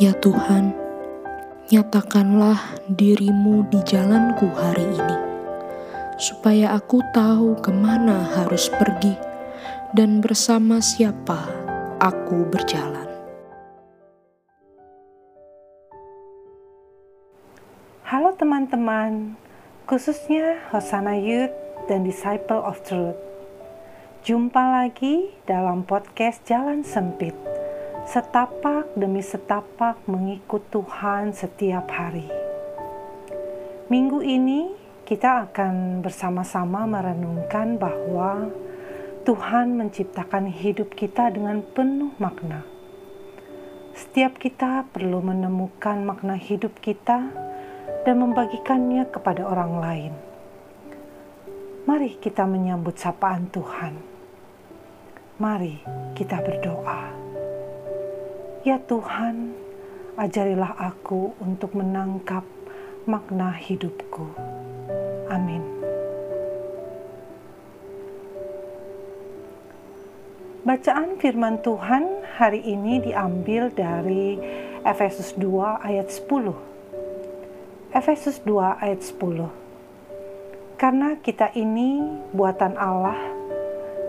Ya Tuhan, nyatakanlah dirimu di jalanku hari ini, supaya aku tahu ke mana harus pergi dan bersama siapa aku berjalan. Halo teman-teman, khususnya Hosana Youth dan Disciple of Truth. Jumpa lagi dalam podcast Jalan Sempit setapak demi setapak mengikut Tuhan setiap hari. Minggu ini kita akan bersama-sama merenungkan bahwa Tuhan menciptakan hidup kita dengan penuh makna. Setiap kita perlu menemukan makna hidup kita dan membagikannya kepada orang lain. Mari kita menyambut sapaan Tuhan. Mari kita berdoa. Ya Tuhan, ajarilah aku untuk menangkap makna hidupku. Amin. Bacaan firman Tuhan hari ini diambil dari Efesus 2 ayat 10. Efesus 2 ayat 10. Karena kita ini buatan Allah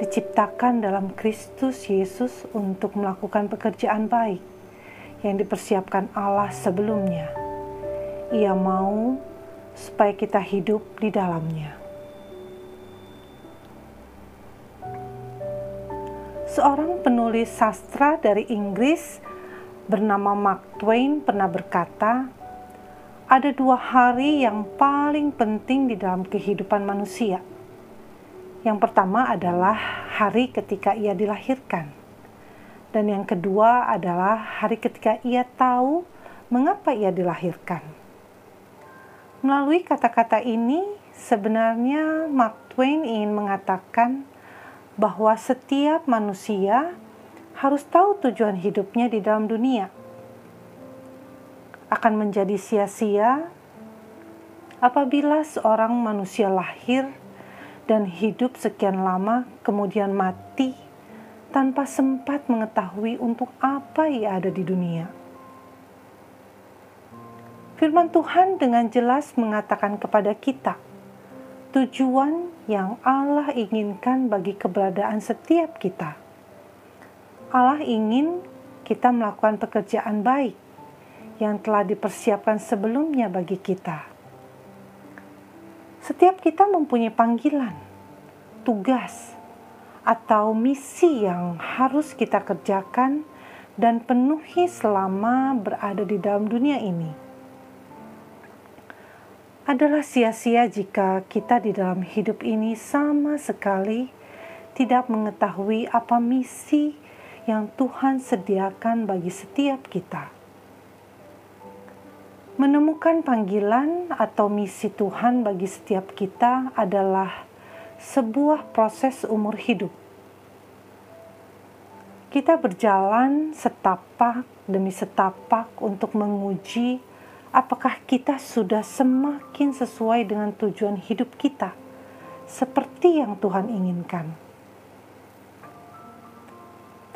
diciptakan dalam Kristus Yesus untuk melakukan pekerjaan baik yang dipersiapkan Allah sebelumnya. Ia mau supaya kita hidup di dalamnya. Seorang penulis sastra dari Inggris bernama Mark Twain pernah berkata, "Ada dua hari yang paling penting di dalam kehidupan manusia." Yang pertama adalah hari ketika ia dilahirkan, dan yang kedua adalah hari ketika ia tahu mengapa ia dilahirkan. Melalui kata-kata ini, sebenarnya Mark Twain ingin mengatakan bahwa setiap manusia harus tahu tujuan hidupnya di dalam dunia. Akan menjadi sia-sia apabila seorang manusia lahir dan hidup sekian lama, kemudian mati tanpa sempat mengetahui untuk apa ia ada di dunia. Firman Tuhan dengan jelas mengatakan kepada kita tujuan yang Allah inginkan bagi keberadaan setiap kita. Allah ingin kita melakukan pekerjaan baik yang telah dipersiapkan sebelumnya bagi kita setiap kita mempunyai panggilan, tugas, atau misi yang harus kita kerjakan dan penuhi selama berada di dalam dunia ini. Adalah sia-sia jika kita di dalam hidup ini sama sekali tidak mengetahui apa misi yang Tuhan sediakan bagi setiap kita. Menemukan panggilan atau misi Tuhan bagi setiap kita adalah sebuah proses umur hidup. Kita berjalan setapak demi setapak untuk menguji apakah kita sudah semakin sesuai dengan tujuan hidup kita, seperti yang Tuhan inginkan.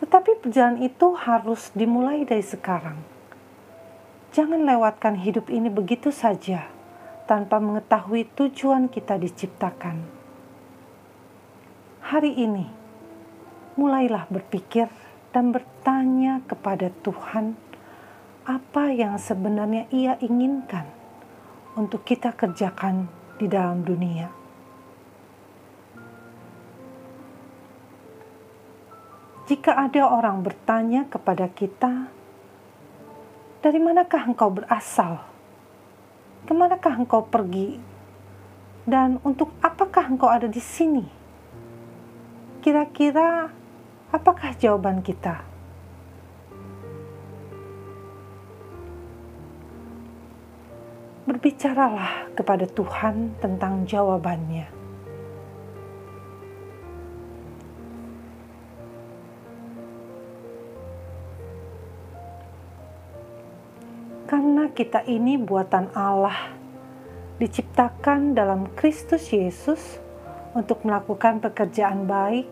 Tetapi perjalanan itu harus dimulai dari sekarang Jangan lewatkan hidup ini begitu saja tanpa mengetahui tujuan kita diciptakan. Hari ini, mulailah berpikir dan bertanya kepada Tuhan apa yang sebenarnya Ia inginkan untuk kita kerjakan di dalam dunia. Jika ada orang bertanya kepada kita, dari manakah engkau berasal? Ke manakah engkau pergi? Dan untuk apakah engkau ada di sini? Kira-kira apakah jawaban kita? Berbicaralah kepada Tuhan tentang jawabannya. Karena kita ini buatan Allah, diciptakan dalam Kristus Yesus untuk melakukan pekerjaan baik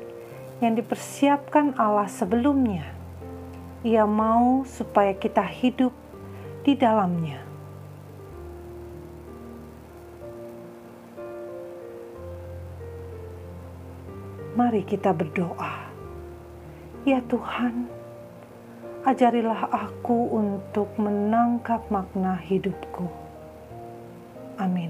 yang dipersiapkan Allah sebelumnya. Ia mau supaya kita hidup di dalamnya. Mari kita berdoa. Ya Tuhan, ajarilah aku untuk menangkap makna hidupku. Amin.